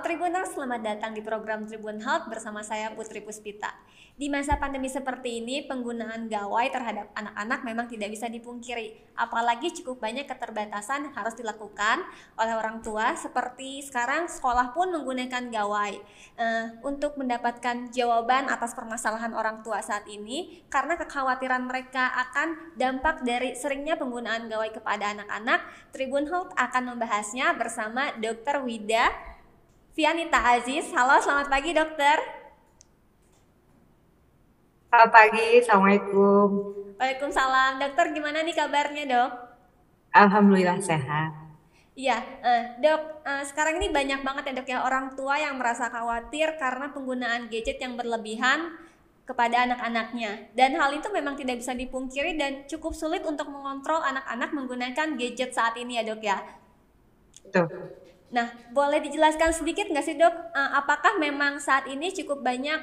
Tribuners, selamat datang di program Tribun Health bersama saya Putri Puspita. Di masa pandemi seperti ini, penggunaan gawai terhadap anak-anak memang tidak bisa dipungkiri. Apalagi cukup banyak keterbatasan yang harus dilakukan oleh orang tua, seperti sekarang sekolah pun menggunakan gawai. Uh, untuk mendapatkan jawaban atas permasalahan orang tua saat ini, karena kekhawatiran mereka akan dampak dari seringnya penggunaan gawai kepada anak-anak, Tribun Health akan membahasnya bersama Dr. Wida Fianita Aziz. Halo, selamat pagi dokter. Selamat pagi, Assalamualaikum. Waalaikumsalam. Dokter, gimana nih kabarnya dok? Alhamdulillah sehat. Iya, uh, dok. Uh, sekarang ini banyak banget ya dok ya orang tua yang merasa khawatir karena penggunaan gadget yang berlebihan kepada anak-anaknya. Dan hal itu memang tidak bisa dipungkiri dan cukup sulit untuk mengontrol anak-anak menggunakan gadget saat ini ya dok ya. Betul. Nah, boleh dijelaskan sedikit nggak sih dok, uh, apakah memang saat ini cukup banyak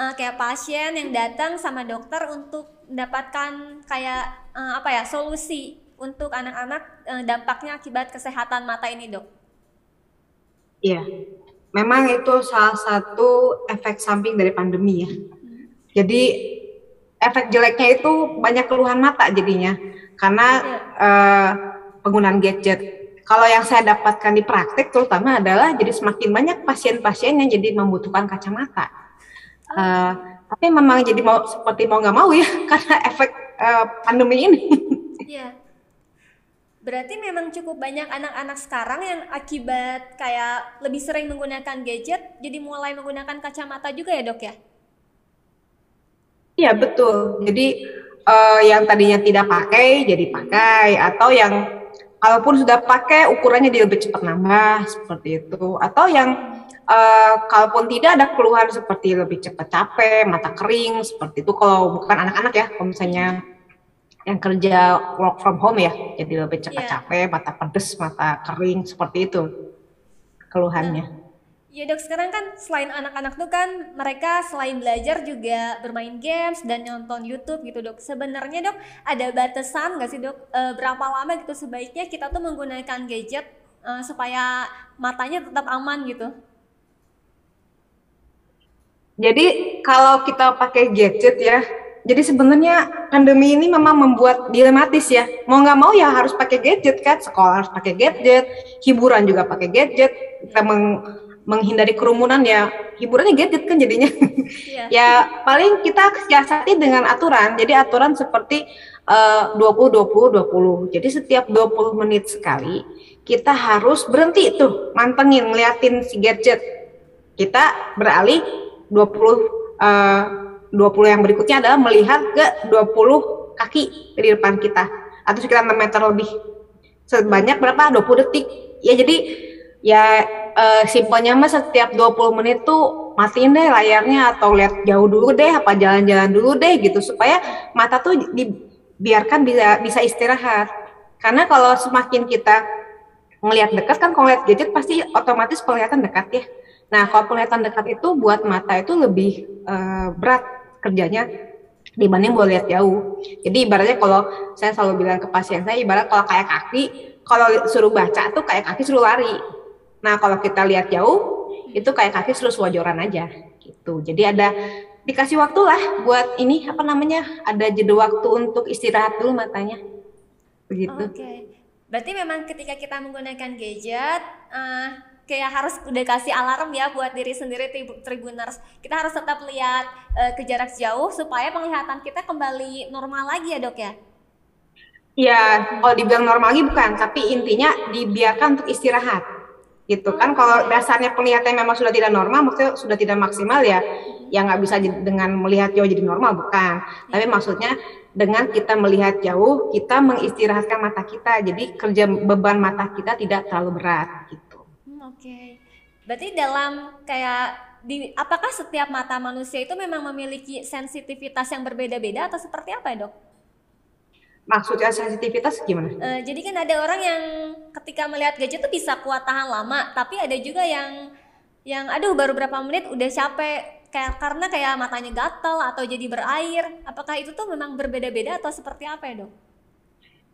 uh, kayak pasien yang datang sama dokter untuk mendapatkan kayak uh, apa ya solusi untuk anak-anak uh, dampaknya akibat kesehatan mata ini dok? Iya, memang itu salah satu efek samping dari pandemi ya. Hmm. Jadi efek jeleknya itu banyak keluhan mata jadinya karena ya. uh, penggunaan gadget kalau yang saya dapatkan di praktek terutama adalah jadi semakin banyak pasien-pasien yang jadi membutuhkan kacamata. Uh, tapi memang jadi mau seperti mau nggak mau ya karena efek uh, pandemi ini. Iya. Berarti memang cukup banyak anak-anak sekarang yang akibat kayak lebih sering menggunakan gadget, jadi mulai menggunakan kacamata juga ya dok ya? Iya betul. Jadi uh, yang tadinya tidak pakai jadi pakai atau yang kalaupun sudah pakai ukurannya dia lebih cepat nambah seperti itu. Atau yang uh, kalaupun tidak ada keluhan seperti lebih cepat capek mata kering seperti itu. Kalau bukan anak-anak ya kalau misalnya yang kerja work from home ya jadi lebih cepat yeah. capek mata pedes mata kering seperti itu keluhannya Ya dok, sekarang kan selain anak-anak tuh kan mereka selain belajar juga bermain games dan nonton YouTube gitu dok. Sebenarnya dok ada batasan nggak sih dok? E, berapa lama gitu sebaiknya kita tuh menggunakan gadget e, supaya matanya tetap aman gitu? Jadi kalau kita pakai gadget ya, jadi sebenarnya pandemi ini memang membuat dilematis ya. Mau nggak mau ya harus pakai gadget kan, sekolah harus pakai gadget, hiburan juga pakai gadget. Kita meng menghindari kerumunan ya. Hiburannya gadget kan jadinya. Yeah. ya paling kita siasati dengan aturan. Jadi aturan seperti uh, 20 20 20 jadi setiap 20 menit sekali kita harus berhenti tuh mantengin ngeliatin si gadget. Kita beralih 20 uh, 20 yang berikutnya adalah melihat ke 20 kaki di depan kita. Atau sekitar 6 meter lebih. Sebanyak berapa? 20 detik. Ya jadi ya uh, simpelnya mah setiap 20 menit tuh matiin deh layarnya atau lihat jauh dulu deh apa jalan-jalan dulu deh gitu supaya mata tuh dibiarkan bisa bisa istirahat karena kalau semakin kita ngelihat dekat kan kalau lihat gadget pasti otomatis penglihatan dekat ya nah kalau penglihatan dekat itu buat mata itu lebih uh, berat kerjanya dibanding boleh lihat jauh. Jadi ibaratnya kalau saya selalu bilang ke pasien saya ibarat kalau kayak kaki, kalau suruh baca tuh kayak kaki suruh lari. Nah, kalau kita lihat jauh, itu kayak kaki terus wajoran aja gitu. Jadi ada dikasih waktu lah buat ini apa namanya? Ada jeda waktu untuk istirahat dulu matanya. Begitu. Oke. Okay. Berarti memang ketika kita menggunakan gadget uh, kayak harus udah kasih alarm ya buat diri sendiri tribuners. Kita harus tetap lihat uh, ke jarak jauh supaya penglihatan kita kembali normal lagi ya, Dok ya. Ya, kalau dibilang normal lagi bukan, tapi intinya dibiarkan untuk istirahat gitu kan kalau dasarnya penglihatan memang sudah tidak normal maksudnya sudah tidak maksimal ya yang nggak bisa dengan melihat jauh jadi normal bukan. Tapi maksudnya dengan kita melihat jauh kita mengistirahatkan mata kita jadi kerja beban mata kita tidak terlalu berat gitu. Hmm, oke. Okay. berarti dalam kayak di apakah setiap mata manusia itu memang memiliki sensitivitas yang berbeda-beda atau seperti apa ya dok Maksudnya sensitivitas gimana? Uh, jadi kan ada orang yang ketika melihat gadget tuh bisa kuat tahan lama, tapi ada juga yang yang aduh baru berapa menit udah capek kayak karena kayak matanya gatal atau jadi berair. Apakah itu tuh memang berbeda-beda atau seperti apa ya, Dok?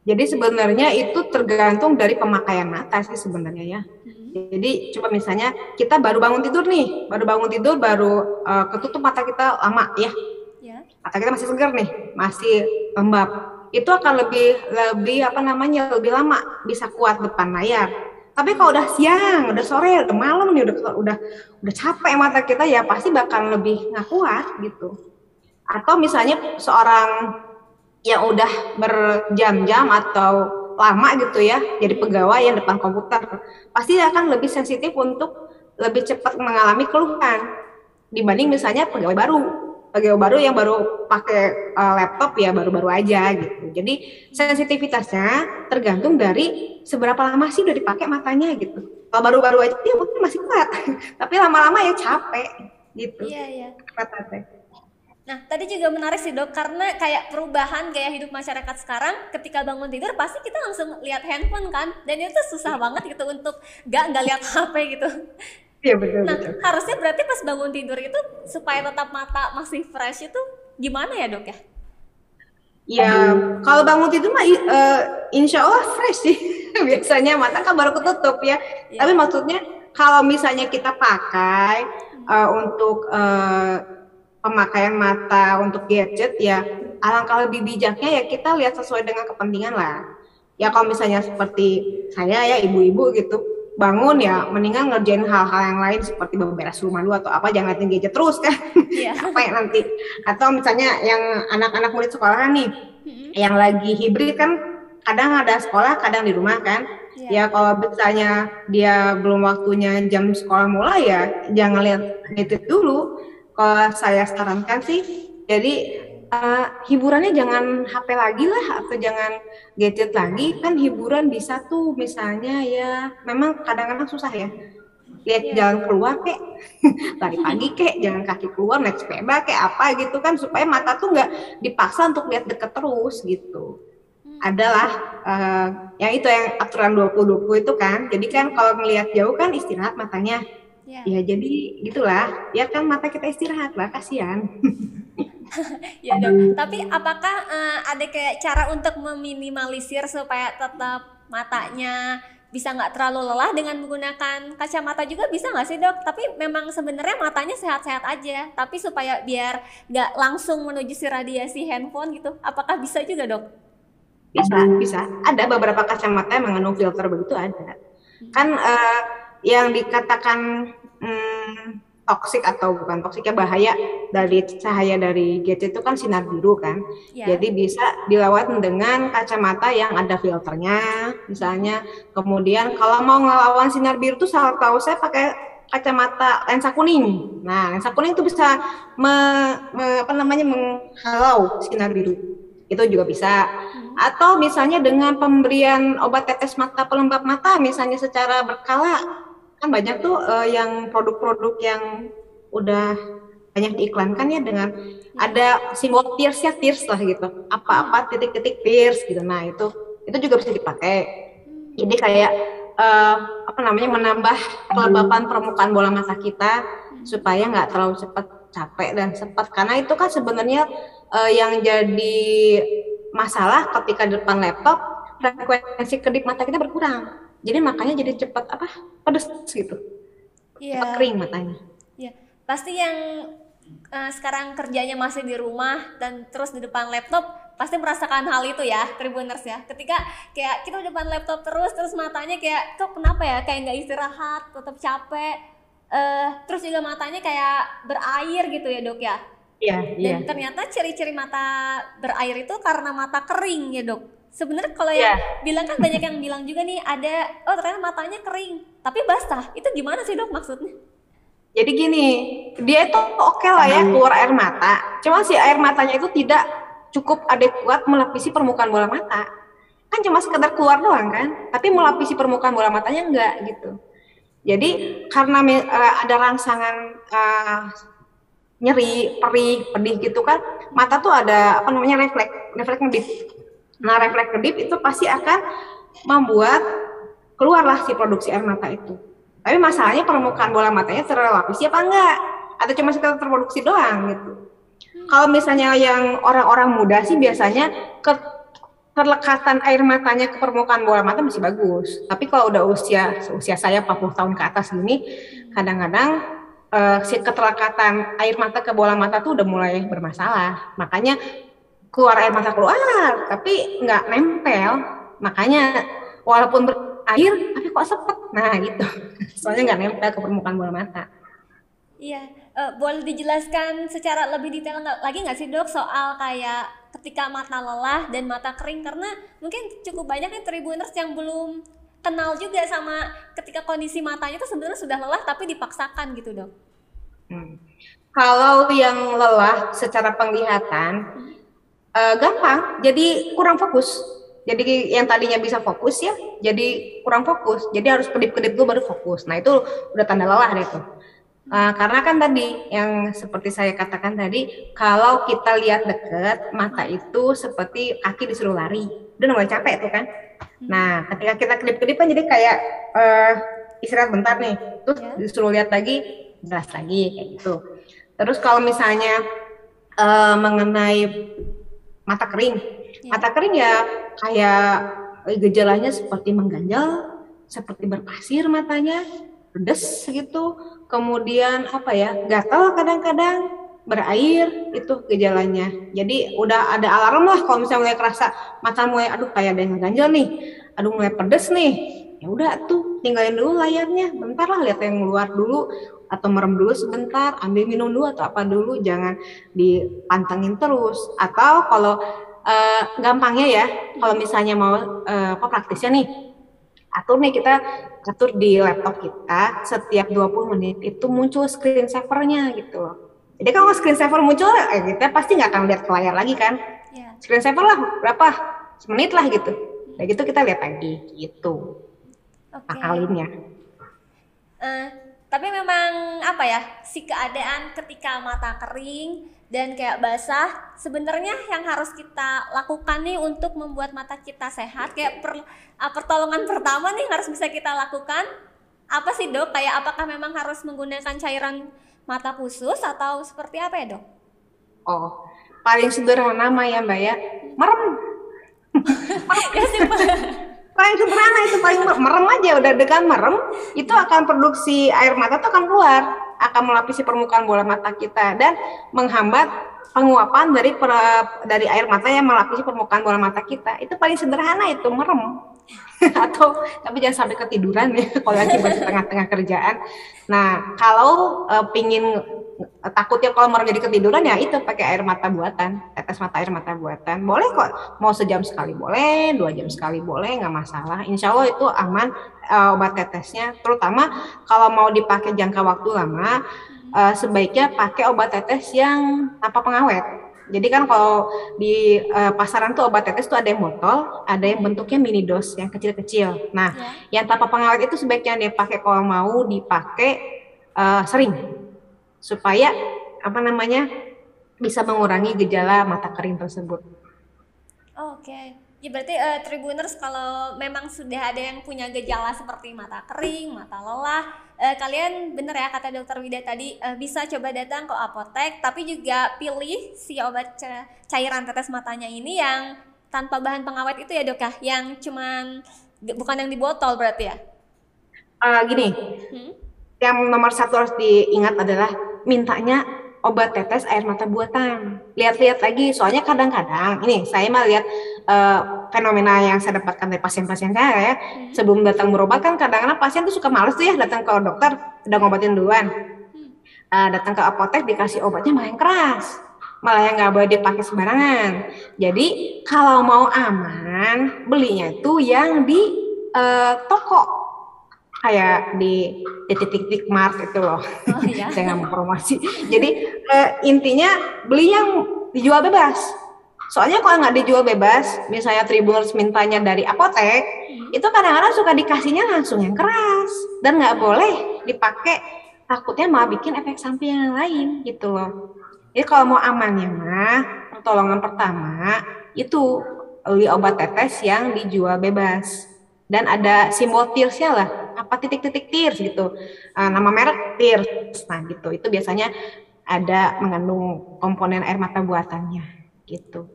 Jadi sebenarnya itu tergantung dari pemakaian mata sih sebenarnya ya. Hmm. Jadi coba misalnya kita baru bangun tidur nih, baru bangun tidur, baru uh, ketutup mata kita lama ya. ya. Mata kita masih segar nih, masih lembab. Itu akan lebih lebih apa namanya lebih lama bisa kuat depan layar. Tapi kalau udah siang, udah sore, udah malam nih, udah udah udah capek mata kita ya pasti bakal lebih nggak kuat gitu. Atau misalnya seorang yang udah berjam-jam atau lama gitu ya jadi pegawai yang depan komputer pasti akan lebih sensitif untuk lebih cepat mengalami keluhan dibanding misalnya pegawai baru pegawai baru yang baru pakai uh, laptop ya baru-baru aja gitu. Jadi sensitivitasnya tergantung dari seberapa lama sih udah dipakai matanya gitu. Kalau baru-baru aja ya mungkin masih kuat. Tapi lama-lama ya capek gitu. Iya iya. Kata Nah, tadi juga menarik sih dok, karena kayak perubahan gaya hidup masyarakat sekarang, ketika bangun tidur pasti kita langsung lihat handphone kan, dan itu susah banget gitu untuk gak nggak lihat HP gitu. Iya betul. Nah, betul. harusnya berarti pas bangun tidur itu supaya tetap mata masih fresh itu gimana ya dok ya? Ya, kalau bangun tidur mah uh, insya Allah fresh sih. Biasanya mata kan baru ketutup ya. ya. Tapi maksudnya kalau misalnya kita pakai uh, untuk uh, pemakaian mata untuk gadget ya alangkah lebih bijaknya ya kita lihat sesuai dengan kepentingan lah. Ya kalau misalnya seperti saya ya ibu-ibu gitu bangun ya mendingan ngerjain hal-hal yang lain seperti beberes rumah dulu atau apa jangan liatin gadget terus kan yeah. apa yang nanti atau misalnya yang anak-anak murid sekolah nih mm-hmm. yang lagi hibrid kan kadang ada sekolah kadang di rumah kan yeah. ya kalau misalnya dia belum waktunya jam sekolah mulai ya jangan lihat gadget dulu kalau saya sarankan sih jadi uh, hiburannya jangan HP lagi lah atau jangan gadget lagi. Kan hiburan bisa tuh misalnya ya memang kadang-kadang susah ya. Lihat yeah. jalan keluar kek lari pagi kek jalan kaki keluar naik sepeda kek apa gitu kan supaya mata tuh nggak dipaksa untuk lihat deket terus gitu. Hmm. adalah uh, yang itu yang aturan 20-20 itu kan. Jadi kan kalau melihat jauh kan istirahat matanya. Ya. ya jadi gitulah. Ya kan mata kita istirahat lah kasihan ya dong tapi apakah uh, ada kayak cara untuk meminimalisir supaya tetap matanya bisa nggak terlalu lelah dengan menggunakan kacamata juga bisa nggak sih dok? Tapi memang sebenarnya matanya sehat-sehat aja, tapi supaya biar nggak langsung menuju si radiasi handphone gitu, apakah bisa juga dok? Bisa, bisa. Ada beberapa kacamata yang mengandung filter begitu ada. Kan uh, yang dikatakan hmm, toksik atau bukan toksik ya bahaya dari cahaya dari gadget itu kan sinar biru kan. Yeah. Jadi bisa dilawan dengan kacamata yang ada filternya misalnya. Kemudian kalau mau ngelawan sinar biru tuh salah tahu saya pakai kacamata lensa kuning. Nah, lensa kuning itu bisa me, me, apa namanya menghalau sinar biru. Itu juga bisa. Hmm. Atau misalnya dengan pemberian obat tetes mata pelembab mata misalnya secara berkala kan banyak tuh uh, yang produk-produk yang udah banyak diiklankan ya dengan ada simbol tears ya tears lah gitu. Apa-apa titik-titik tears gitu. Nah itu itu juga bisa dipakai. Jadi kayak uh, apa namanya menambah kelembapan permukaan bola mata kita supaya nggak terlalu cepat capek dan cepat karena itu kan sebenarnya uh, yang jadi masalah ketika depan laptop frekuensi kedip mata kita berkurang jadi makanya jadi cepat apa pedes gitu. Yeah. cepat kering matanya. Iya, yeah. pasti yang uh, sekarang kerjanya masih di rumah dan terus di depan laptop pasti merasakan hal itu ya Tribuners ya. Ketika kayak kita di depan laptop terus terus matanya kayak kok kenapa ya? Kayak nggak istirahat tetap capek. Uh, terus juga matanya kayak berair gitu ya dok ya? Iya, Dan iya. ternyata ciri-ciri mata berair itu karena mata kering ya dok sebenarnya kalau yeah. yang bilang kan banyak yang bilang juga nih ada oh ternyata matanya kering. Tapi basah. Itu gimana sih dok maksudnya? Jadi gini dia itu oke okay lah ya keluar air mata. Cuma si air matanya itu tidak cukup adekuat melapisi permukaan bola mata. Kan cuma sekedar keluar doang kan. Tapi melapisi permukaan bola matanya enggak gitu. Jadi karena uh, ada rangsangan uh, nyeri perih pedih gitu kan mata tuh ada apa namanya refleks refleks ngedip Nah, refleks kedip itu pasti akan membuat keluarlah si produksi air mata itu. Tapi masalahnya permukaan bola matanya terlapisi apa enggak? Atau cuma sekedar terproduksi doang gitu. Kalau misalnya yang orang-orang muda sih biasanya ke keterlekatan air matanya ke permukaan bola mata masih bagus. Tapi kalau udah usia usia saya 40 tahun ke atas gini, kadang-kadang uh, si keterlekatan air mata ke bola mata tuh udah mulai bermasalah. Makanya keluar air mata keluar, tapi nggak nempel. Makanya walaupun berair, tapi kok sepet. Nah gitu. Soalnya nggak nempel ke permukaan bola mata. Iya, uh, boleh dijelaskan secara lebih detail lagi nggak sih dok soal kayak ketika mata lelah dan mata kering karena mungkin cukup banyak nih tribuners yang belum kenal juga sama ketika kondisi matanya itu sebenarnya sudah lelah tapi dipaksakan gitu dok. Hmm. Kalau yang lelah secara penglihatan hmm. Uh, gampang, jadi kurang fokus. Jadi yang tadinya bisa fokus ya, jadi kurang fokus. Jadi harus kedip-kedip dulu baru fokus. Nah itu udah tanda lelah deh tuh. Uh, karena kan tadi yang seperti saya katakan tadi, kalau kita lihat deket, mata itu seperti kaki disuruh lari, udah mulai capek tuh kan. Hmm. Nah, ketika kita kedip-kedip kan jadi kayak uh, istirahat bentar nih, terus yeah. disuruh lihat lagi, jelas lagi kayak gitu. Terus kalau misalnya uh, mengenai mata kering, yeah. mata kering ya kayak gejalanya seperti mengganjal, seperti berpasir matanya, pedes gitu. Kemudian apa ya gatal kadang-kadang berair itu gejalanya. Jadi udah ada alarm lah kalau misalnya mulai kerasa mata mulai aduh kayak ada yang ganjel nih aduh mulai pedes nih. Ya udah tuh tinggalin dulu layarnya. Bentar lah lihat yang luar dulu atau merem dulu sebentar ambil minum dulu atau apa dulu jangan dipantengin terus atau kalau uh, gampangnya ya kalau misalnya mau uh, apa praktisnya nih atur nih kita atur di laptop kita setiap 20 menit itu muncul screen savernya gitu Jadi kalau screen saver muncul, eh, kita pasti nggak akan lihat ke layar lagi kan? Yeah. Screen saver lah berapa? Semenit lah gitu. Nah gitu kita lihat lagi gitu. Okay. Akalinnya. Uh, tapi memang apa ya si keadaan ketika mata kering dan kayak basah sebenarnya yang harus kita lakukan nih untuk membuat mata kita sehat kayak per, uh, pertolongan pertama nih harus bisa kita lakukan apa sih dok kayak apakah memang harus menggunakan cairan mata khusus atau seperti apa ya dok? Oh paling sederhana mah ya mbak ya merem. ya sih paling sederhana itu paling merem aja udah dengan merem itu akan produksi air mata tuh akan keluar akan melapisi permukaan bola mata kita dan menghambat penguapan dari per, dari air mata yang melapisi permukaan bola mata kita. Itu paling sederhana itu merem atau tapi jangan sampai ketiduran ya kalau lagi tengah-tengah kerjaan. Nah kalau uh, pingin takutnya kalau mau jadi ketiduran ya itu pakai air mata buatan tetes mata air mata buatan. Boleh kok mau sejam sekali boleh dua jam sekali boleh nggak masalah. Insya Allah itu aman uh, obat tetesnya. Terutama kalau mau dipakai jangka waktu lama uh, sebaiknya pakai obat tetes yang tanpa pengawet jadi kan kalau di uh, pasaran tuh obat tetes tuh ada yang botol, ada yang bentuknya mini dos yang kecil-kecil. Nah, ya. yang tanpa pengawet itu sebaiknya dia pakai kalau mau dipakai uh, sering supaya apa namanya bisa mengurangi gejala mata kering tersebut. Oke. Okay. Ya berarti uh, Tribuners kalau memang sudah ada yang punya gejala seperti mata kering, mata lelah, uh, kalian bener ya kata dokter Wida tadi uh, bisa coba datang ke apotek, tapi juga pilih si obat cairan tetes matanya ini yang tanpa bahan pengawet itu ya dok ya, yang cuman bukan yang di botol berarti ya? Uh, gini, hmm? yang nomor satu harus diingat adalah mintanya obat tetes air mata buatan. Lihat-lihat lagi, soalnya kadang-kadang ini saya mah lihat uh, fenomena yang saya dapatkan dari pasien-pasien saya ya. Hmm. Sebelum datang berobat kan kadang-kadang pasien tuh suka males tuh ya datang ke dokter udah ngobatin duluan. Uh, datang ke apotek dikasih obatnya malah yang keras malah yang nggak boleh dipakai sembarangan. Jadi kalau mau aman, belinya itu yang di uh, toko kayak di titik-titik mart itu loh. Oh, iya? Saya nggak mau promosi. Jadi uh, intinya beli yang dijual bebas. Soalnya kalau nggak dijual bebas, misalnya Tribuners mintanya dari apotek, hmm. itu kadang-kadang suka dikasihnya langsung yang keras dan nggak boleh dipakai. Takutnya malah bikin efek samping yang lain gitu loh. Jadi kalau mau amannya mah, pertolongan pertama itu beli obat tetes yang dijual bebas dan ada simbol tearsnya lah apa titik-titik tears gitu. Uh, nama merek tears nah gitu. Itu biasanya ada mengandung komponen air mata buatannya gitu.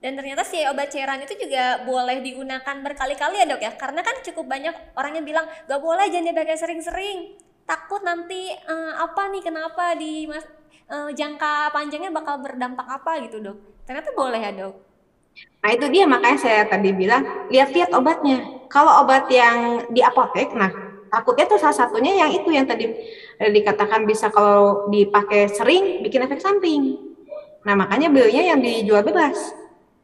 Dan ternyata si obat cairan itu juga boleh digunakan berkali-kali ya dok ya, karena kan cukup banyak orang yang bilang gak boleh jangan dipakai sering-sering, takut nanti uh, apa nih kenapa di uh, jangka panjangnya bakal berdampak apa gitu dok. Ternyata boleh ya dok. Nah itu dia makanya saya tadi bilang lihat-lihat obatnya. Kalau obat yang di apotek, nah takutnya tuh salah satunya yang itu yang tadi dikatakan bisa kalau dipakai sering bikin efek samping. Nah makanya belinya yang dijual bebas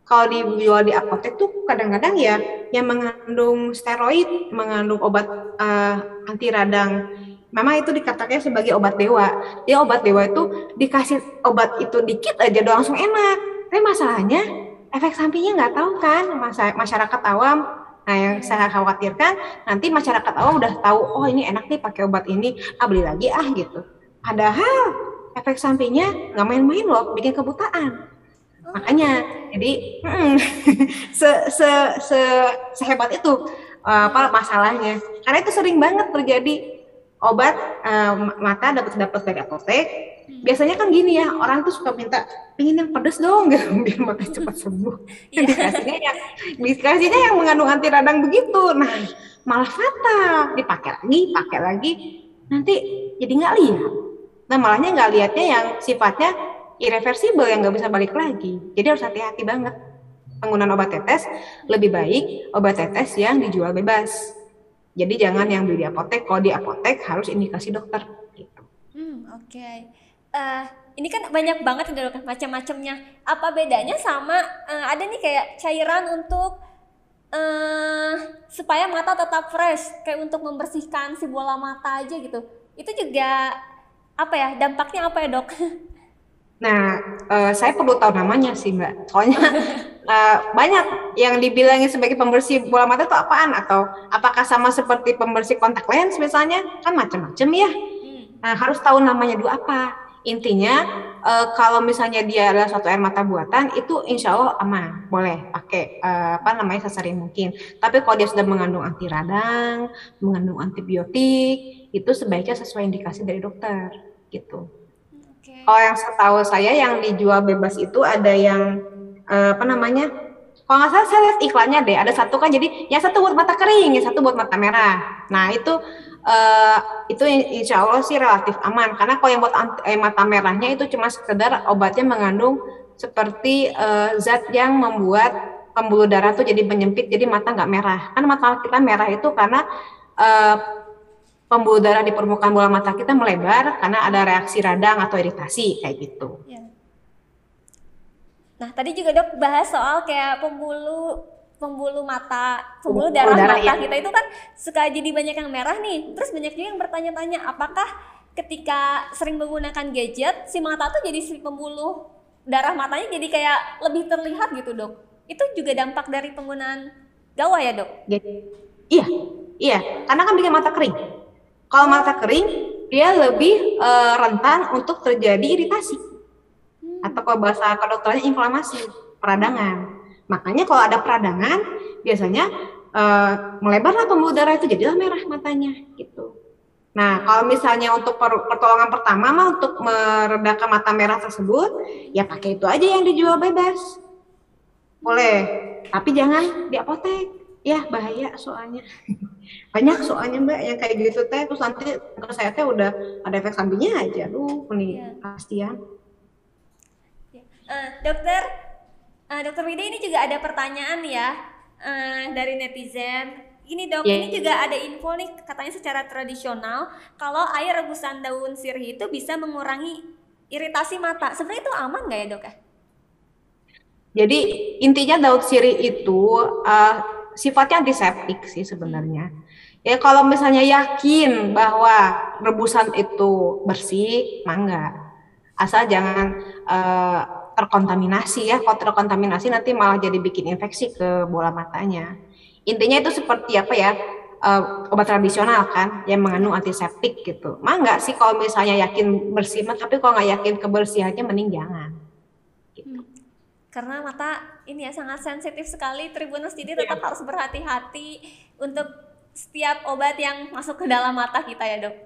kalau dijual di apotek tuh kadang-kadang ya yang mengandung steroid, mengandung obat uh, anti radang. Memang itu dikatakan sebagai obat dewa. Ya obat dewa itu dikasih obat itu dikit aja udah langsung enak. Tapi masalahnya efek sampingnya nggak tahu kan masyarakat awam. Nah yang saya khawatirkan nanti masyarakat awam udah tahu oh ini enak nih pakai obat ini, ah beli lagi ah gitu. Padahal efek sampingnya nggak main-main loh, bikin kebutaan makanya jadi hmm, se, se, se, sehebat itu uh, apa masalahnya karena itu sering banget terjadi obat uh, mata dapat dapat dari apotek hmm. biasanya kan gini ya orang tuh suka minta pingin yang pedes dong gitu biar mata cepat sembuh yeah. dikasihnya yang dikasihnya yang mengandung anti radang begitu nah malah fatal dipakai lagi pakai lagi nanti jadi nggak lihat nah malahnya nggak lihatnya yang sifatnya irreversibel yang nggak bisa balik lagi. Jadi harus hati-hati banget. Penggunaan obat tetes lebih baik obat tetes yang dijual bebas. Jadi jangan yang beli di apotek. Kalau di apotek harus indikasi dokter. Gitu. Hmm, oke. Okay. Uh, eh, ini kan banyak banget ya dok macam-macamnya. Apa bedanya sama uh, ada nih kayak cairan untuk uh, supaya mata tetap fresh, kayak untuk membersihkan si bola mata aja gitu. Itu juga apa ya dampaknya apa ya dok? Nah, uh, saya perlu tahu namanya sih Mbak. Soalnya uh, banyak yang dibilangin sebagai pembersih bola mata itu apaan atau apakah sama seperti pembersih kontak lens misalnya? Kan macam-macam ya. Hmm. Nah, harus tahu namanya dulu apa. Intinya uh, kalau misalnya dia adalah suatu air mata buatan itu insya Allah aman, boleh pakai uh, apa namanya sesering mungkin. Tapi kalau dia sudah mengandung anti radang, mengandung antibiotik, itu sebaiknya sesuai indikasi dari dokter gitu. Kalau yang setahu saya yang dijual bebas itu ada yang uh, apa namanya? Kalau nggak salah saya lihat iklannya deh. Ada satu kan jadi yang satu buat mata kering, yang satu buat mata merah. Nah itu uh, itu insya Allah sih relatif aman karena kalau yang buat eh, mata merahnya itu cuma sekedar obatnya mengandung seperti uh, zat yang membuat pembuluh darah tuh jadi menyempit jadi mata nggak merah kan mata kita merah itu karena uh, pembuluh darah di permukaan bola mata kita melebar karena ada reaksi radang atau iritasi kayak gitu. Ya. Nah tadi juga dok bahas soal kayak pembuluh pembuluh mata, pembuluh darah, darah mata ya. kita itu kan suka jadi banyak yang merah nih. Terus banyak juga yang bertanya-tanya apakah ketika sering menggunakan gadget si mata tuh jadi si pembuluh darah matanya jadi kayak lebih terlihat gitu dok. Itu juga dampak dari penggunaan gawai ya dok? Iya, iya, karena kan bikin mata kering kalau mata kering, dia lebih uh, rentan untuk terjadi iritasi. Atau kalau bahasa kedokterannya inflamasi, peradangan. Makanya kalau ada peradangan, biasanya uh, melebarlah pembuluh darah itu jadilah merah matanya gitu. Nah, kalau misalnya untuk pertolongan pertama mah untuk meredakan mata merah tersebut, ya pakai itu aja yang dijual bebas. Boleh, tapi jangan di apotek. Ya, bahaya soalnya. banyak soalnya mbak yang kayak gitu teh terus nanti ke saya teh udah ada efek sampingnya aja aduh ini ya. kasihan uh, dokter uh, dokter Wida ini juga ada pertanyaan ya uh, dari netizen ini dok, yeah. ini juga ada info nih katanya secara tradisional kalau air rebusan daun sirih itu bisa mengurangi iritasi mata. Sebenarnya itu aman nggak ya dok ya? Jadi intinya daun sirih itu uh, sifatnya antiseptik sih sebenarnya. Ya kalau misalnya yakin bahwa rebusan itu bersih, mangga. Asal jangan uh, terkontaminasi ya. Kalau terkontaminasi nanti malah jadi bikin infeksi ke bola matanya. Intinya itu seperti apa ya? Uh, obat tradisional kan yang mengandung antiseptik gitu. Mangga sih kalau misalnya yakin bersih, tapi kalau nggak yakin kebersihannya mending jangan. Karena mata ini ya sangat sensitif sekali Tribunus jadi tetap yeah. harus berhati-hati untuk setiap obat yang masuk ke dalam mata kita ya dok.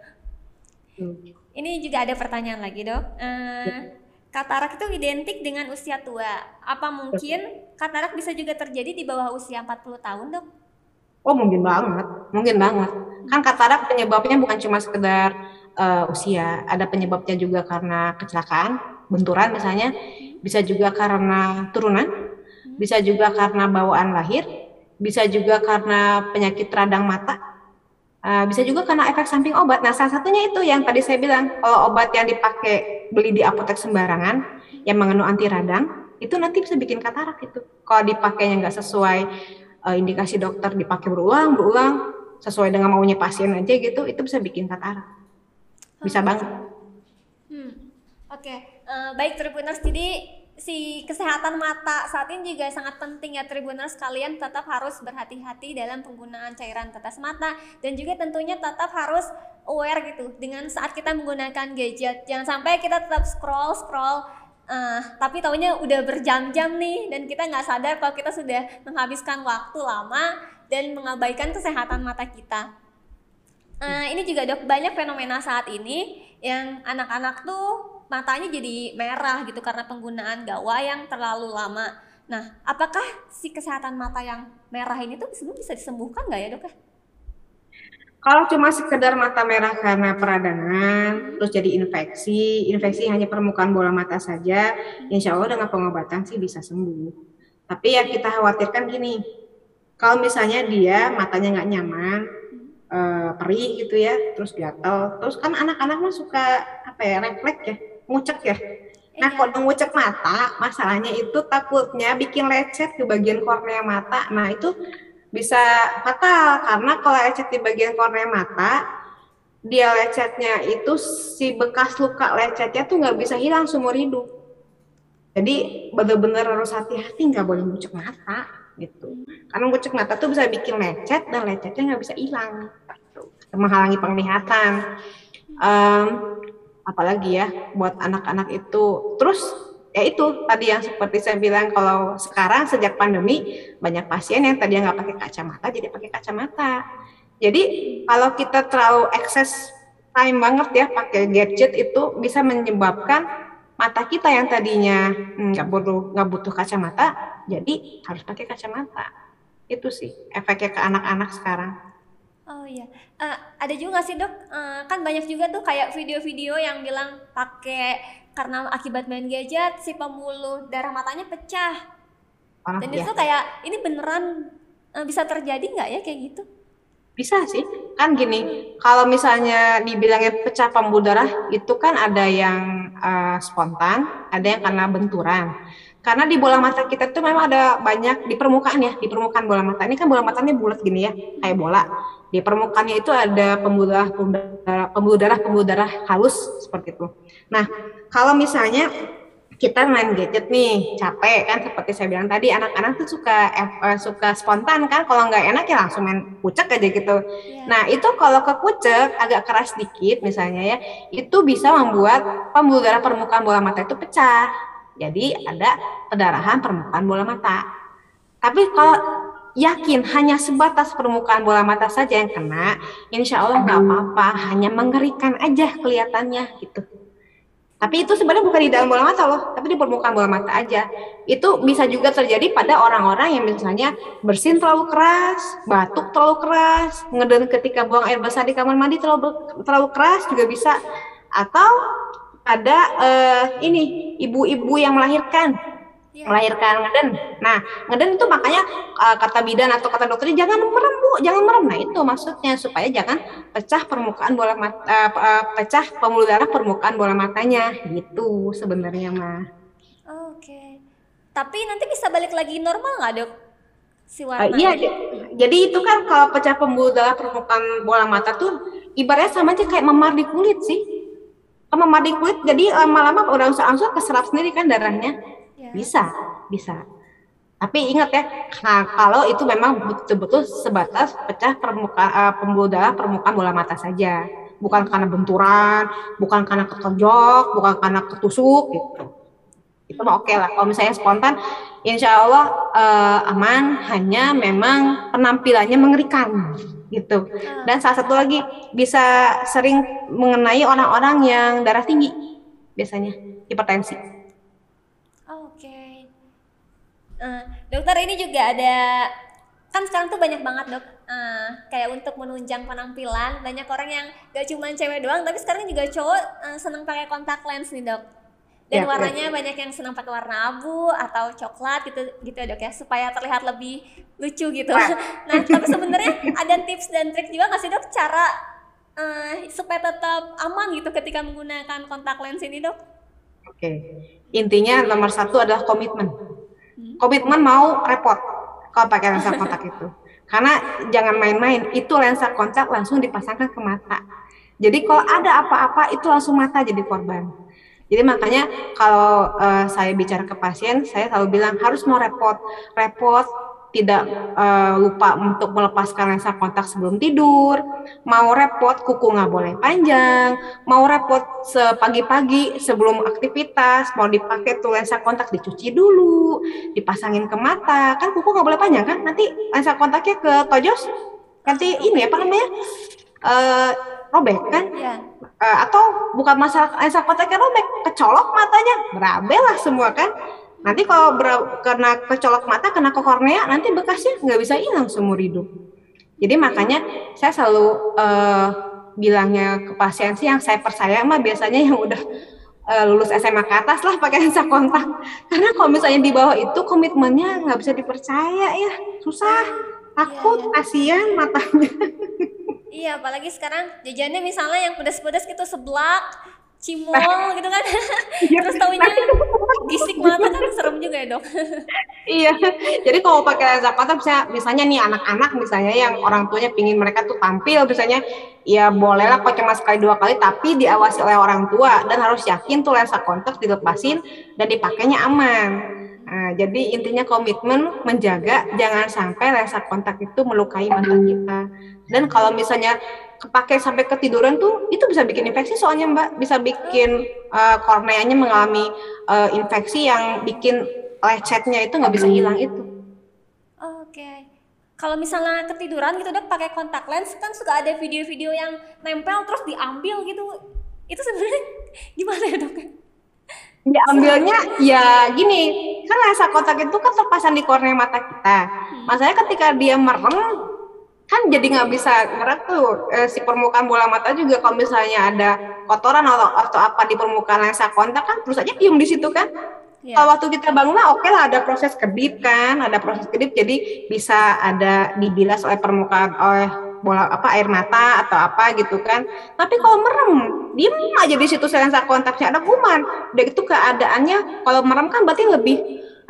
Hmm. Ini juga ada pertanyaan lagi dok. Uh, katarak itu identik dengan usia tua. Apa mungkin katarak bisa juga terjadi di bawah usia 40 tahun, Dok? Oh, mungkin banget. Mungkin banget. Kan katarak penyebabnya bukan cuma sekedar uh, usia, ada penyebabnya juga karena kecelakaan, benturan misalnya, bisa juga karena turunan, bisa juga karena bawaan lahir, bisa juga karena penyakit radang mata, uh, bisa juga karena efek samping obat. Nah, salah satunya itu yang tadi saya bilang, kalau obat yang dipakai beli di apotek sembarangan yang mengandung anti radang, itu nanti bisa bikin katarak itu. Kalau dipakainya nggak sesuai uh, indikasi dokter, dipakai berulang, berulang, sesuai dengan maunya pasien aja gitu, itu bisa bikin katarak. Bisa banget. Oke, okay. uh, baik Tribuners. Jadi si kesehatan mata saat ini juga sangat penting ya Tribuners kalian tetap harus berhati-hati dalam penggunaan cairan tetes mata dan juga tentunya tetap harus aware gitu dengan saat kita menggunakan gadget jangan sampai kita tetap scroll scroll uh, tapi tahunya udah berjam-jam nih dan kita nggak sadar kalau kita sudah menghabiskan waktu lama dan mengabaikan kesehatan mata kita uh, ini juga dok banyak fenomena saat ini yang anak-anak tuh matanya jadi merah gitu karena penggunaan gawai yang terlalu lama. Nah, apakah si kesehatan mata yang merah ini tuh sebenarnya bisa disembuhkan nggak ya dok ya? Kalau cuma sekedar mata merah karena peradangan, hmm. terus jadi infeksi, infeksi hanya permukaan bola mata saja, hmm. insya Allah dengan pengobatan sih bisa sembuh. Tapi yang kita khawatirkan gini, kalau misalnya dia matanya nggak nyaman, hmm. uh, perih gitu ya, terus gatal, terus kan anak-anak mah suka apa ya refleks ya, ngucek ya. Nah, iya. kalau ngucek mata, masalahnya itu takutnya bikin lecet ke bagian kornea mata. Nah, itu bisa fatal karena kalau lecet di bagian kornea mata, dia lecetnya itu si bekas luka lecetnya tuh nggak bisa hilang seumur hidup. Jadi benar-benar harus hati-hati nggak boleh ngucek mata gitu. Karena ngucek mata tuh bisa bikin lecet dan lecetnya nggak bisa hilang. Gitu. Menghalangi penglihatan. Um, apalagi ya buat anak-anak itu. Terus ya itu tadi yang seperti saya bilang kalau sekarang sejak pandemi banyak pasien yang tadi nggak pakai kacamata jadi pakai kacamata. Jadi kalau kita terlalu ekses time banget ya pakai gadget itu bisa menyebabkan mata kita yang tadinya nggak butuh nggak butuh kacamata jadi harus pakai kacamata. Itu sih efeknya ke anak-anak sekarang Oh iya, uh, ada juga sih dok? Uh, kan banyak juga tuh kayak video-video yang bilang pakai karena akibat main gadget si pembuluh darah matanya pecah. Ah, Dan ya. itu kayak ini beneran uh, bisa terjadi nggak ya kayak gitu? Bisa sih, kan gini, kalau misalnya dibilangnya pecah pembuluh darah itu kan ada yang uh, spontan, ada yang karena benturan. Karena di bola mata kita tuh memang ada banyak di permukaan ya, di permukaan bola mata. Ini kan bola matanya bulat gini ya, kayak bola di permukaannya itu ada pembuluh darah, pembuluh darah, pembuluh darah halus seperti itu. Nah, kalau misalnya kita main gadget nih capek kan seperti saya bilang tadi anak-anak tuh suka eh, suka spontan kan kalau nggak enak ya langsung main kucek aja gitu yeah. nah itu kalau ke kucek agak keras dikit misalnya ya itu bisa membuat pembuluh darah permukaan bola mata itu pecah jadi ada pendarahan permukaan bola mata tapi kalau yakin hanya sebatas permukaan bola mata saja yang kena, insya Allah nggak apa-apa, hanya mengerikan aja kelihatannya gitu. Tapi itu sebenarnya bukan di dalam bola mata loh, tapi di permukaan bola mata aja. Itu bisa juga terjadi pada orang-orang yang misalnya bersin terlalu keras, batuk terlalu keras, ngeden ketika buang air besar di kamar mandi terlalu terlalu keras juga bisa. Atau ada uh, ini ibu-ibu yang melahirkan yeah. melahirkan ngeden. Nah, ngeden itu makanya uh, kata bidan atau kata dokternya jangan merem bu, jangan merem. Nah itu maksudnya supaya jangan pecah permukaan bola mata, uh, uh, pecah pembuluh darah permukaan bola matanya, gitu sebenarnya mah. Oke. Okay. Tapi nanti bisa balik lagi normal nggak dok? Si warna? Uh, iya, jadi itu kan kalau pecah pembuluh darah permukaan bola mata tuh ibaratnya sama aja kayak memar di kulit sih. Memar di kulit, jadi lama-lama udah usah-usah keserap sendiri kan darahnya Ya. Bisa, bisa. Tapi ingat ya, nah, kalau itu memang betul-betul sebatas pecah permukaan uh, pembuluh darah permukaan bola mata saja, bukan karena benturan, bukan karena ketojok, bukan karena ketusuk gitu. Itu mah oke okay lah. Kalau misalnya spontan, insya Allah uh, aman, hanya memang penampilannya mengerikan gitu. Ah. Dan salah satu lagi bisa sering mengenai orang-orang yang darah tinggi biasanya hipertensi Oke. Uh, dokter ini juga ada kan sekarang tuh banyak banget dok. Uh, kayak untuk menunjang penampilan banyak orang yang gak cuma cewek doang tapi sekarang juga cowok uh, seneng pakai kontak lens nih dok. Dan ya, warnanya ya. banyak yang senang pakai warna abu atau coklat gitu gitu ya dok ya supaya terlihat lebih lucu gitu. Nah tapi sebenarnya ada tips dan trik juga nggak sih dok cara uh, supaya tetap aman gitu ketika menggunakan kontak lens ini dok? Oke. Intinya nomor satu adalah komitmen. Komitmen mau repot kalau pakai lensa kontak itu. Karena jangan main-main, itu lensa kontak langsung dipasangkan ke mata. Jadi kalau ada apa-apa itu langsung mata jadi korban. Jadi makanya kalau uh, saya bicara ke pasien, saya selalu bilang harus mau repot, repot tidak uh, lupa untuk melepaskan lensa kontak sebelum tidur, mau repot kuku nggak boleh panjang, mau repot sepagi-pagi sebelum aktivitas, mau dipakai tuh lensa kontak dicuci dulu, dipasangin ke mata, kan kuku nggak boleh panjang kan, nanti lensa kontaknya ke tojos, nanti ini apa namanya, uh, robek kan, ya. uh, atau bukan masalah lensa kontaknya robek, kecolok matanya, berabe lah semua kan, Nanti kalau ber, kena kecolok mata, kena ke kornea, nanti bekasnya nggak bisa hilang seumur hidup. Jadi makanya saya selalu uh, bilangnya ke pasien sih yang saya percaya mah biasanya yang udah uh, lulus SMA ke atas lah pakai lensa kontak. Karena kalau misalnya di bawah itu komitmennya nggak bisa dipercaya ya, susah, takut, iya, iya. kasihan matanya. Iya, apalagi sekarang jajannya misalnya yang pedas-pedas gitu seblak, cimol gitu kan. Iya, Terus taunya bisik mata kan serem juga ya dok. Iya. Jadi kalau pakai lensa kontak bisa misalnya nih anak-anak misalnya yang orang tuanya pingin mereka tuh tampil misalnya ya bolehlah pakai cuma sekali dua kali tapi diawasi oleh orang tua dan harus yakin tuh lensa kontak dilepasin dan dipakainya aman Nah, jadi intinya komitmen menjaga jangan sampai lensa kontak itu melukai mata kita. Dan kalau misalnya kepake sampai ketiduran tuh itu bisa bikin infeksi soalnya mbak bisa bikin uh, korneanya mengalami uh, infeksi yang bikin lecetnya itu nggak bisa hilang itu. Oke. Okay. Kalau misalnya ketiduran gitu dok pakai kontak lens kan suka ada video-video yang nempel terus diambil gitu. Itu sebenarnya gimana ya dok? Diambilnya ya gini, kan lensa kontak itu kan terpasang di kornea mata kita. Hmm. Masalahnya ketika dia merem kan jadi nggak bisa ngerak tuh eh, si permukaan bola mata juga kalau misalnya ada kotoran atau, atau apa di permukaan lensa kontak kan terus aja diem di situ kan yeah. kalau waktu kita bangun lah oke okay lah ada proses kedip kan ada proses kedip jadi bisa ada dibilas oleh permukaan oleh bola apa air mata atau apa gitu kan. Tapi kalau merem diem aja di situ lensa kontaknya. Ada kuman udah itu keadaannya kalau merem kan berarti lebih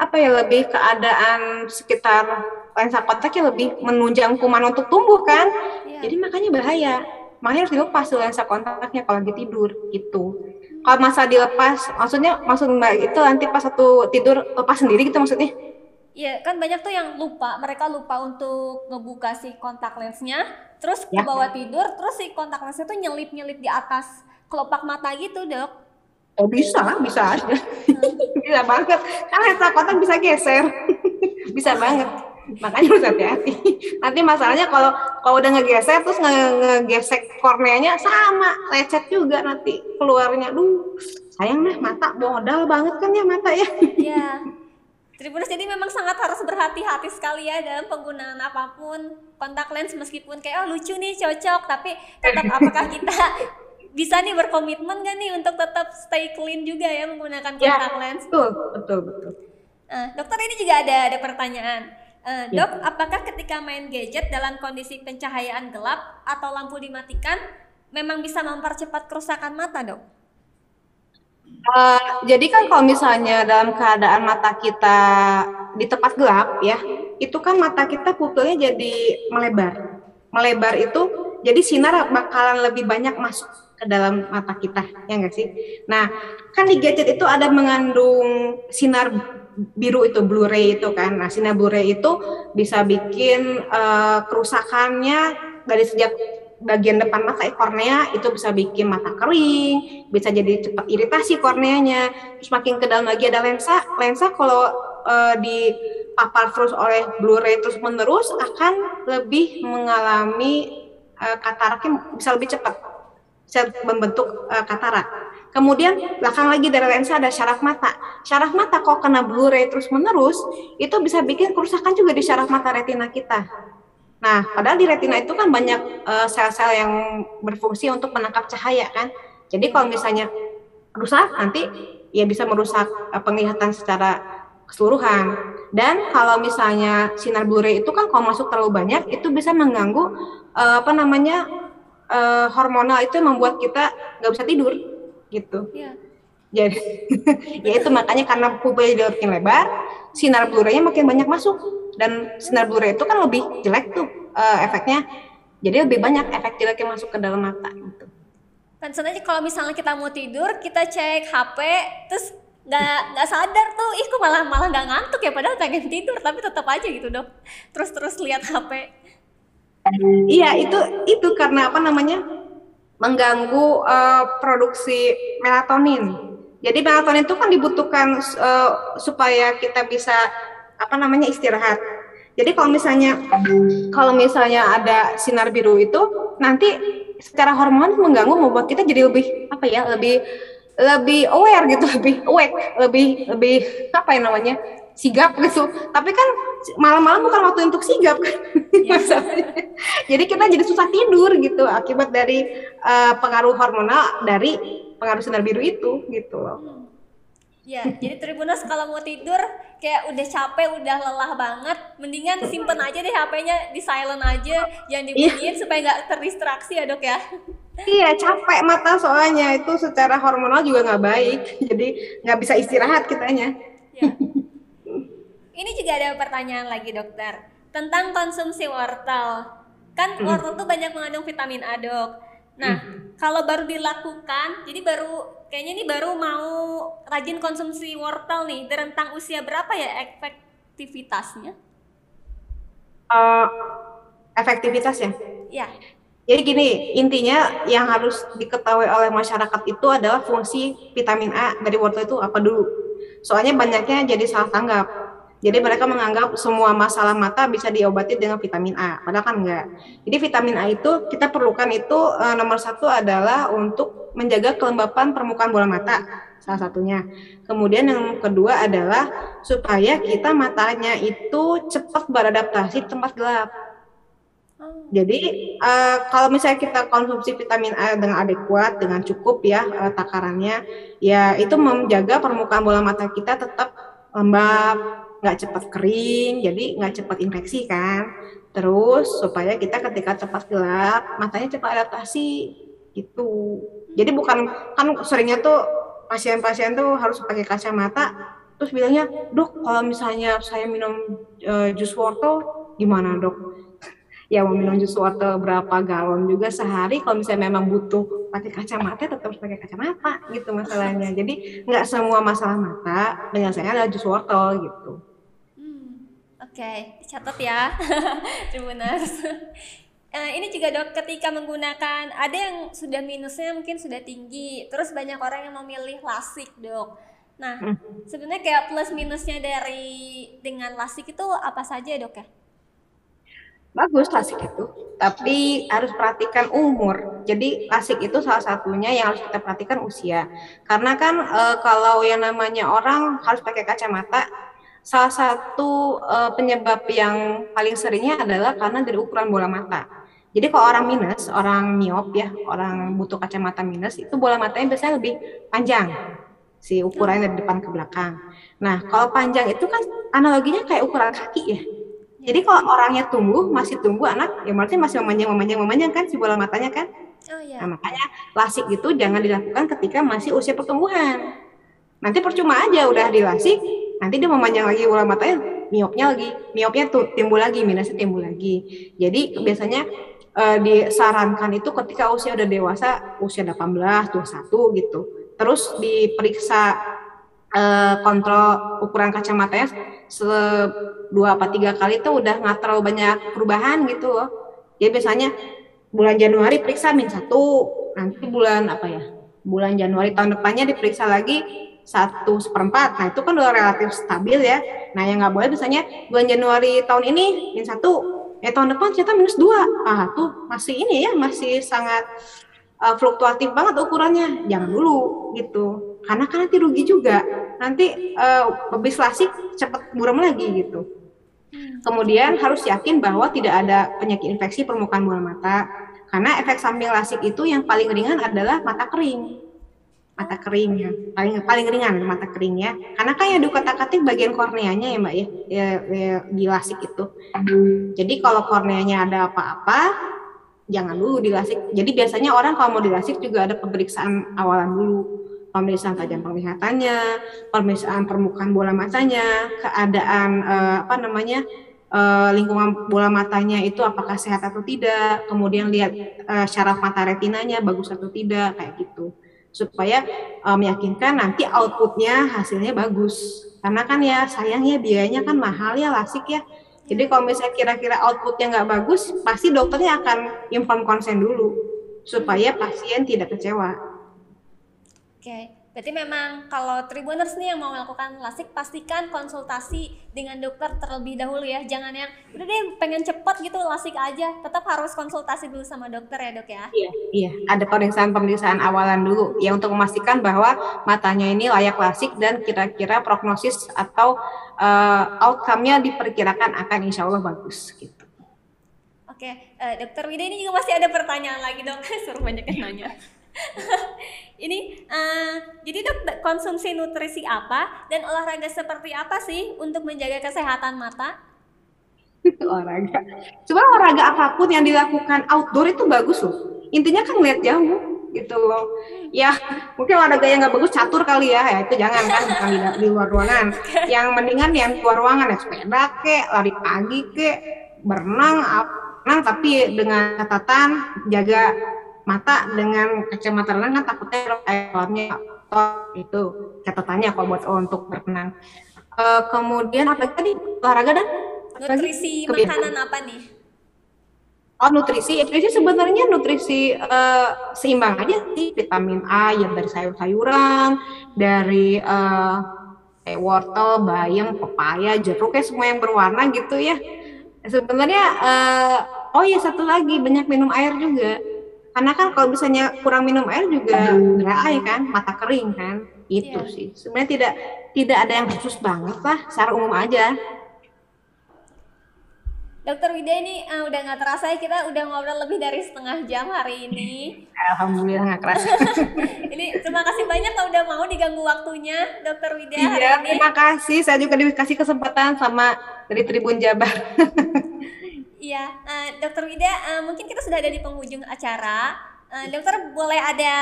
apa ya lebih keadaan sekitar lensa kontaknya lebih menunjang kuman untuk tumbuh kan. Yeah. jadi makanya bahaya. Makanya harus dilepas tuh lensa kontaknya kalau lagi tidur gitu. Kalau masa dilepas maksudnya maksud mbak itu nanti pas satu tidur lepas sendiri gitu maksudnya Iya kan banyak tuh yang lupa mereka lupa untuk ngebuka si kontak lensnya terus ya. ke bawah tidur terus si kontak lensnya tuh nyelip nyelip di atas kelopak mata gitu dok Oh bisa, bisa aja. bisa banget. Kan lensa kontak bisa geser. bisa banget. Makanya harus hati-hati. Nanti masalahnya kalau kalau udah ngegeser terus nge ngegesek korneanya sama lecet juga nanti keluarnya. Duh, sayang deh mata modal banget kan ya mata ya. Iya. Tribuners jadi memang sangat harus berhati-hati sekali ya dalam penggunaan apa pun kontak lens meskipun kayak oh lucu nih cocok tapi tetap apakah kita bisa nih berkomitmen gak nih untuk tetap stay clean juga ya menggunakan ya, kontak ya, lens? Betul, betul, betul. Uh, dokter ini juga ada ada pertanyaan. Uh, ya. Dok, apakah ketika main gadget dalam kondisi pencahayaan gelap atau lampu dimatikan memang bisa mempercepat kerusakan mata, dok? Uh, jadi kan kalau misalnya dalam keadaan mata kita di tempat gelap ya, itu kan mata kita pupilnya jadi melebar. Melebar itu jadi sinar bakalan lebih banyak masuk ke dalam mata kita ya enggak sih nah kan di gadget itu ada mengandung sinar biru itu Blu-ray itu kan nah sinar Blu-ray itu bisa bikin uh, kerusakannya dari sejak bagian depan mata kornea itu bisa bikin mata kering, bisa jadi cepat iritasi korneanya. Terus makin ke dalam lagi ada lensa, lensa kalau uh, dipapar terus oleh Blu-ray terus menerus akan lebih mengalami uh, kataraknya bisa lebih cepat bisa membentuk uh, katarak. Kemudian belakang lagi dari lensa ada syaraf mata. Syaraf mata kok kena Blu-ray terus menerus, itu bisa bikin kerusakan juga di syaraf mata retina kita. Nah, padahal di retina itu kan banyak eh, sel-sel uh, yang berfungsi untuk menangkap cahaya kan. Jadi kalau misalnya rusak nanti ya bisa merusak uh, penglihatan secara keseluruhan. Dan kalau misalnya sinar Blu-ray itu kan kalau masuk terlalu banyak itu bisa mengganggu uh, apa namanya uh, hormonal itu membuat kita nggak bisa tidur gitu. Iya. Jadi ya itu makanya karena pupilnya makin lebar, sinar Blu-ray-nya makin banyak masuk dan sinar Blu-ray itu kan lebih jelek tuh uh, efeknya. Jadi lebih banyak efek jelek yang masuk ke dalam mata gitu. Kan sebenarnya kalau misalnya kita mau tidur, kita cek HP, terus nggak nggak sadar tuh, ih kok malah malah nggak ngantuk ya, padahal pengen tidur, tapi tetap aja gitu dok. Terus terus lihat HP. Iya itu itu karena apa namanya mengganggu uh, produksi melatonin. Jadi melatonin itu kan dibutuhkan uh, supaya kita bisa apa namanya istirahat. Jadi kalau misalnya kalau misalnya ada sinar biru itu nanti secara hormon mengganggu membuat kita jadi lebih apa ya lebih lebih aware gitu lebih awake lebih lebih apa ya namanya sigap gitu tapi kan malam-malam bukan waktu untuk sigap kan yes. jadi kita jadi susah tidur gitu akibat dari uh, pengaruh hormonal dari pengaruh sinar biru itu gitu loh. Ya jadi Tribunus kalau mau tidur kayak udah capek udah lelah banget mendingan simpen aja deh HP-nya di silent aja jangan iya. dibunyiin yeah. supaya nggak terdistraksi ya dok ya Iya capek mata soalnya itu secara hormonal juga nggak baik jadi nggak bisa istirahat kitanya. Ya. Ini juga ada pertanyaan lagi dokter tentang konsumsi wortel. Kan wortel tuh banyak mengandung vitamin A dok. Nah mm. kalau baru dilakukan, jadi baru kayaknya ini baru mau rajin konsumsi wortel nih. Di rentang usia berapa ya efektivitasnya? Uh, efektivitas ya? Ya. Jadi gini, intinya yang harus diketahui oleh masyarakat itu adalah fungsi vitamin A dari wortel itu apa dulu. Soalnya banyaknya jadi salah tanggap jadi mereka menganggap semua masalah mata bisa diobati dengan vitamin A, padahal kan enggak. Jadi vitamin A itu kita perlukan itu e, nomor satu adalah untuk menjaga kelembapan permukaan bola mata, salah satunya. Kemudian yang kedua adalah supaya kita matanya itu cepat beradaptasi tempat gelap. Jadi uh, kalau misalnya kita konsumsi vitamin A dengan adekuat, dengan cukup ya uh, takarannya, ya itu menjaga permukaan bola mata kita tetap lembab, nggak cepat kering, jadi nggak cepat infeksi kan. Terus supaya kita ketika cepat gelap, matanya cepat adaptasi gitu. Jadi bukan kan seringnya tuh pasien-pasien tuh harus pakai kacamata, terus bilangnya, dok kalau misalnya saya minum uh, jus wortel gimana dok? ya mau minum jus wortel berapa galon juga sehari kalau misalnya memang butuh pakai kacamata tetap harus pakai kacamata gitu masalahnya jadi nggak semua masalah mata penyelesaiannya adalah jus wortel gitu Oke, dicatat ya, Tribuners. Uh, ini juga dok, ketika menggunakan ada yang sudah minusnya mungkin sudah tinggi, terus banyak orang yang memilih lasik dok. Nah, hmm. sebenarnya kayak plus minusnya dari dengan lasik itu apa saja dok ya? Bagus lasik itu, tapi harus perhatikan umur. Jadi lasik itu salah satunya yang harus kita perhatikan usia. Karena kan e, kalau yang namanya orang harus pakai kacamata, Salah satu uh, penyebab yang paling seringnya adalah karena dari ukuran bola mata. Jadi kalau orang minus, orang miop ya, orang butuh kacamata minus, itu bola matanya biasanya lebih panjang si ukurannya dari depan ke belakang. Nah, kalau panjang itu kan analoginya kayak ukuran kaki ya. Jadi kalau orangnya tumbuh, masih tumbuh anak, ya berarti masih memanjang, memanjang, memanjang kan si bola matanya kan. Oh, iya. Nah, makanya lasik itu jangan dilakukan ketika masih usia pertumbuhan. Nanti percuma aja udah dilasik, nanti dia memanjang lagi bola matanya miopnya lagi miopnya tuh timbul lagi minusnya timbul lagi. Jadi biasanya uh, disarankan itu ketika usia udah dewasa usia 18 21 gitu. Terus diperiksa uh, kontrol ukuran kacamatanya se dua apa tiga kali itu udah nggak terlalu banyak perubahan gitu loh. Jadi biasanya bulan Januari periksa min satu nanti bulan apa ya bulan Januari tahun depannya diperiksa lagi satu seperempat. Nah itu kan udah relatif stabil ya. Nah yang nggak boleh misalnya bulan Januari tahun ini minus satu, eh tahun depan ternyata minus dua. Ah tuh masih ini ya masih sangat uh, fluktuatif banget ukurannya, jangan dulu gitu. Karena kan nanti rugi juga. Nanti uh, habis lasik cepat buram lagi gitu. Kemudian harus yakin bahwa tidak ada penyakit infeksi permukaan bola mata. Karena efek samping lasik itu yang paling ringan adalah mata kering. Mata kering ya. Paling paling ringan mata kering ya. Karena kan yang dikotak-katik bagian korneanya ya Mbak ya, ya, ya di lasik itu. Jadi kalau korneanya ada apa-apa, jangan dulu dilasik. Jadi biasanya orang kalau mau dilasik juga ada pemeriksaan awalan dulu. Pemeriksaan tajam penglihatannya, pemeriksaan permukaan bola matanya, keadaan eh, apa namanya eh, lingkungan bola matanya itu apakah sehat atau tidak, kemudian lihat eh, syaraf mata retinanya bagus atau tidak kayak gitu supaya eh, meyakinkan nanti outputnya hasilnya bagus. Karena kan ya sayangnya biayanya kan mahal ya lasik ya. Jadi kalau misalnya kira-kira outputnya nggak bagus, pasti dokternya akan inform konsen dulu supaya pasien tidak kecewa. Oke, berarti memang kalau Tribuners nih yang mau melakukan lasik pastikan konsultasi dengan dokter terlebih dahulu ya. Jangan yang udah deh pengen cepet gitu lasik aja, tetap harus konsultasi dulu sama dokter ya dok ya. Iya, iya. Ada pemeriksaan-pemeriksaan awalan dulu ya untuk memastikan bahwa matanya ini layak lasik dan kira-kira prognosis atau uh, outcome-nya diperkirakan akan insya Allah bagus gitu. Oke, uh, dokter Wida ini juga masih ada pertanyaan lagi dok, suruh banyak yang nanya. ini uh, jadi dok konsumsi nutrisi apa dan olahraga seperti apa sih untuk menjaga kesehatan mata? olahraga. Sebenarnya olahraga apa pun yang dilakukan outdoor itu bagus loh. Intinya kan lihat jauh gitu loh. Ya mungkin olahraga yang nggak bagus catur kali ya, ya itu jangan kan bukan di, di luar ruangan. Yang mendingan yang keluar ruangan ya sepeda ke, lari pagi ke, berenang, berenang tapi dengan catatan jaga mata dengan kacamata renang kan takutnya airnya itu catatannya kalau buat untuk berenang. Uh, kemudian apa tadi olahraga dan nutrisi makanan apa nih? Oh nutrisi, nutrisi sebenarnya nutrisi uh, seimbang aja sih vitamin A yang dari sayur-sayuran, dari uh, eh, wortel, bayam, pepaya, jeruk ya semua yang berwarna gitu ya. Sebenarnya uh, oh ya satu lagi banyak minum air juga. Karena kan kalau misalnya kurang minum air juga dry kan, mata kering kan. Itu yeah. sih. Sebenarnya tidak tidak ada yang khusus banget lah, secara umum aja. Dokter Wida ini uh, udah nggak terasa ya kita udah ngobrol lebih dari setengah jam hari ini. Alhamdulillah nggak kerasa. ini terima kasih banyak kalau udah mau diganggu waktunya, Dokter Wida iya, hari ini. Terima kasih, saya juga dikasih kesempatan sama dari Tribun Jabar. iya, uh, Dokter Wida, uh, mungkin kita sudah ada di penghujung acara. Uh, dokter boleh ada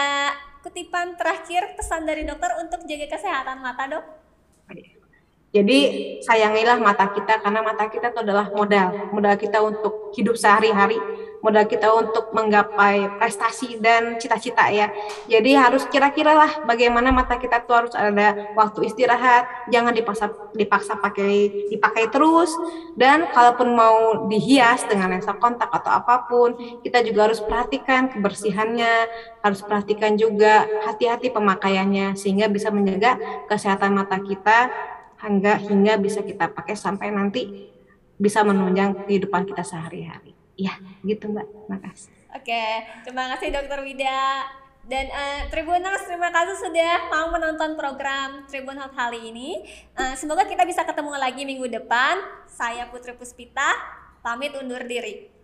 kutipan terakhir pesan dari dokter untuk jaga kesehatan mata, dok? Jadi sayangilah mata kita karena mata kita itu adalah modal, modal kita untuk hidup sehari-hari, modal kita untuk menggapai prestasi dan cita-cita ya. Jadi harus kira-kira lah bagaimana mata kita tuh harus ada waktu istirahat, jangan dipaksa dipaksa pakai dipakai terus dan kalaupun mau dihias dengan lensa kontak atau apa pun, kita juga harus perhatikan kebersihannya, harus perhatikan juga hati-hati pemakaiannya sehingga bisa menjaga kesehatan mata kita hingga hingga bisa kita pakai sampai nanti bisa menunjang kehidupan kita sehari-hari. Ya, gitu Mbak. Makasih. Oke, terima kasih Dokter Wida. Dan uh, Tribuners, terima kasih sudah mau menonton program Tribun Hot kali ini. Uh, semoga kita bisa ketemu lagi minggu depan. Saya Putri Puspita, pamit undur diri.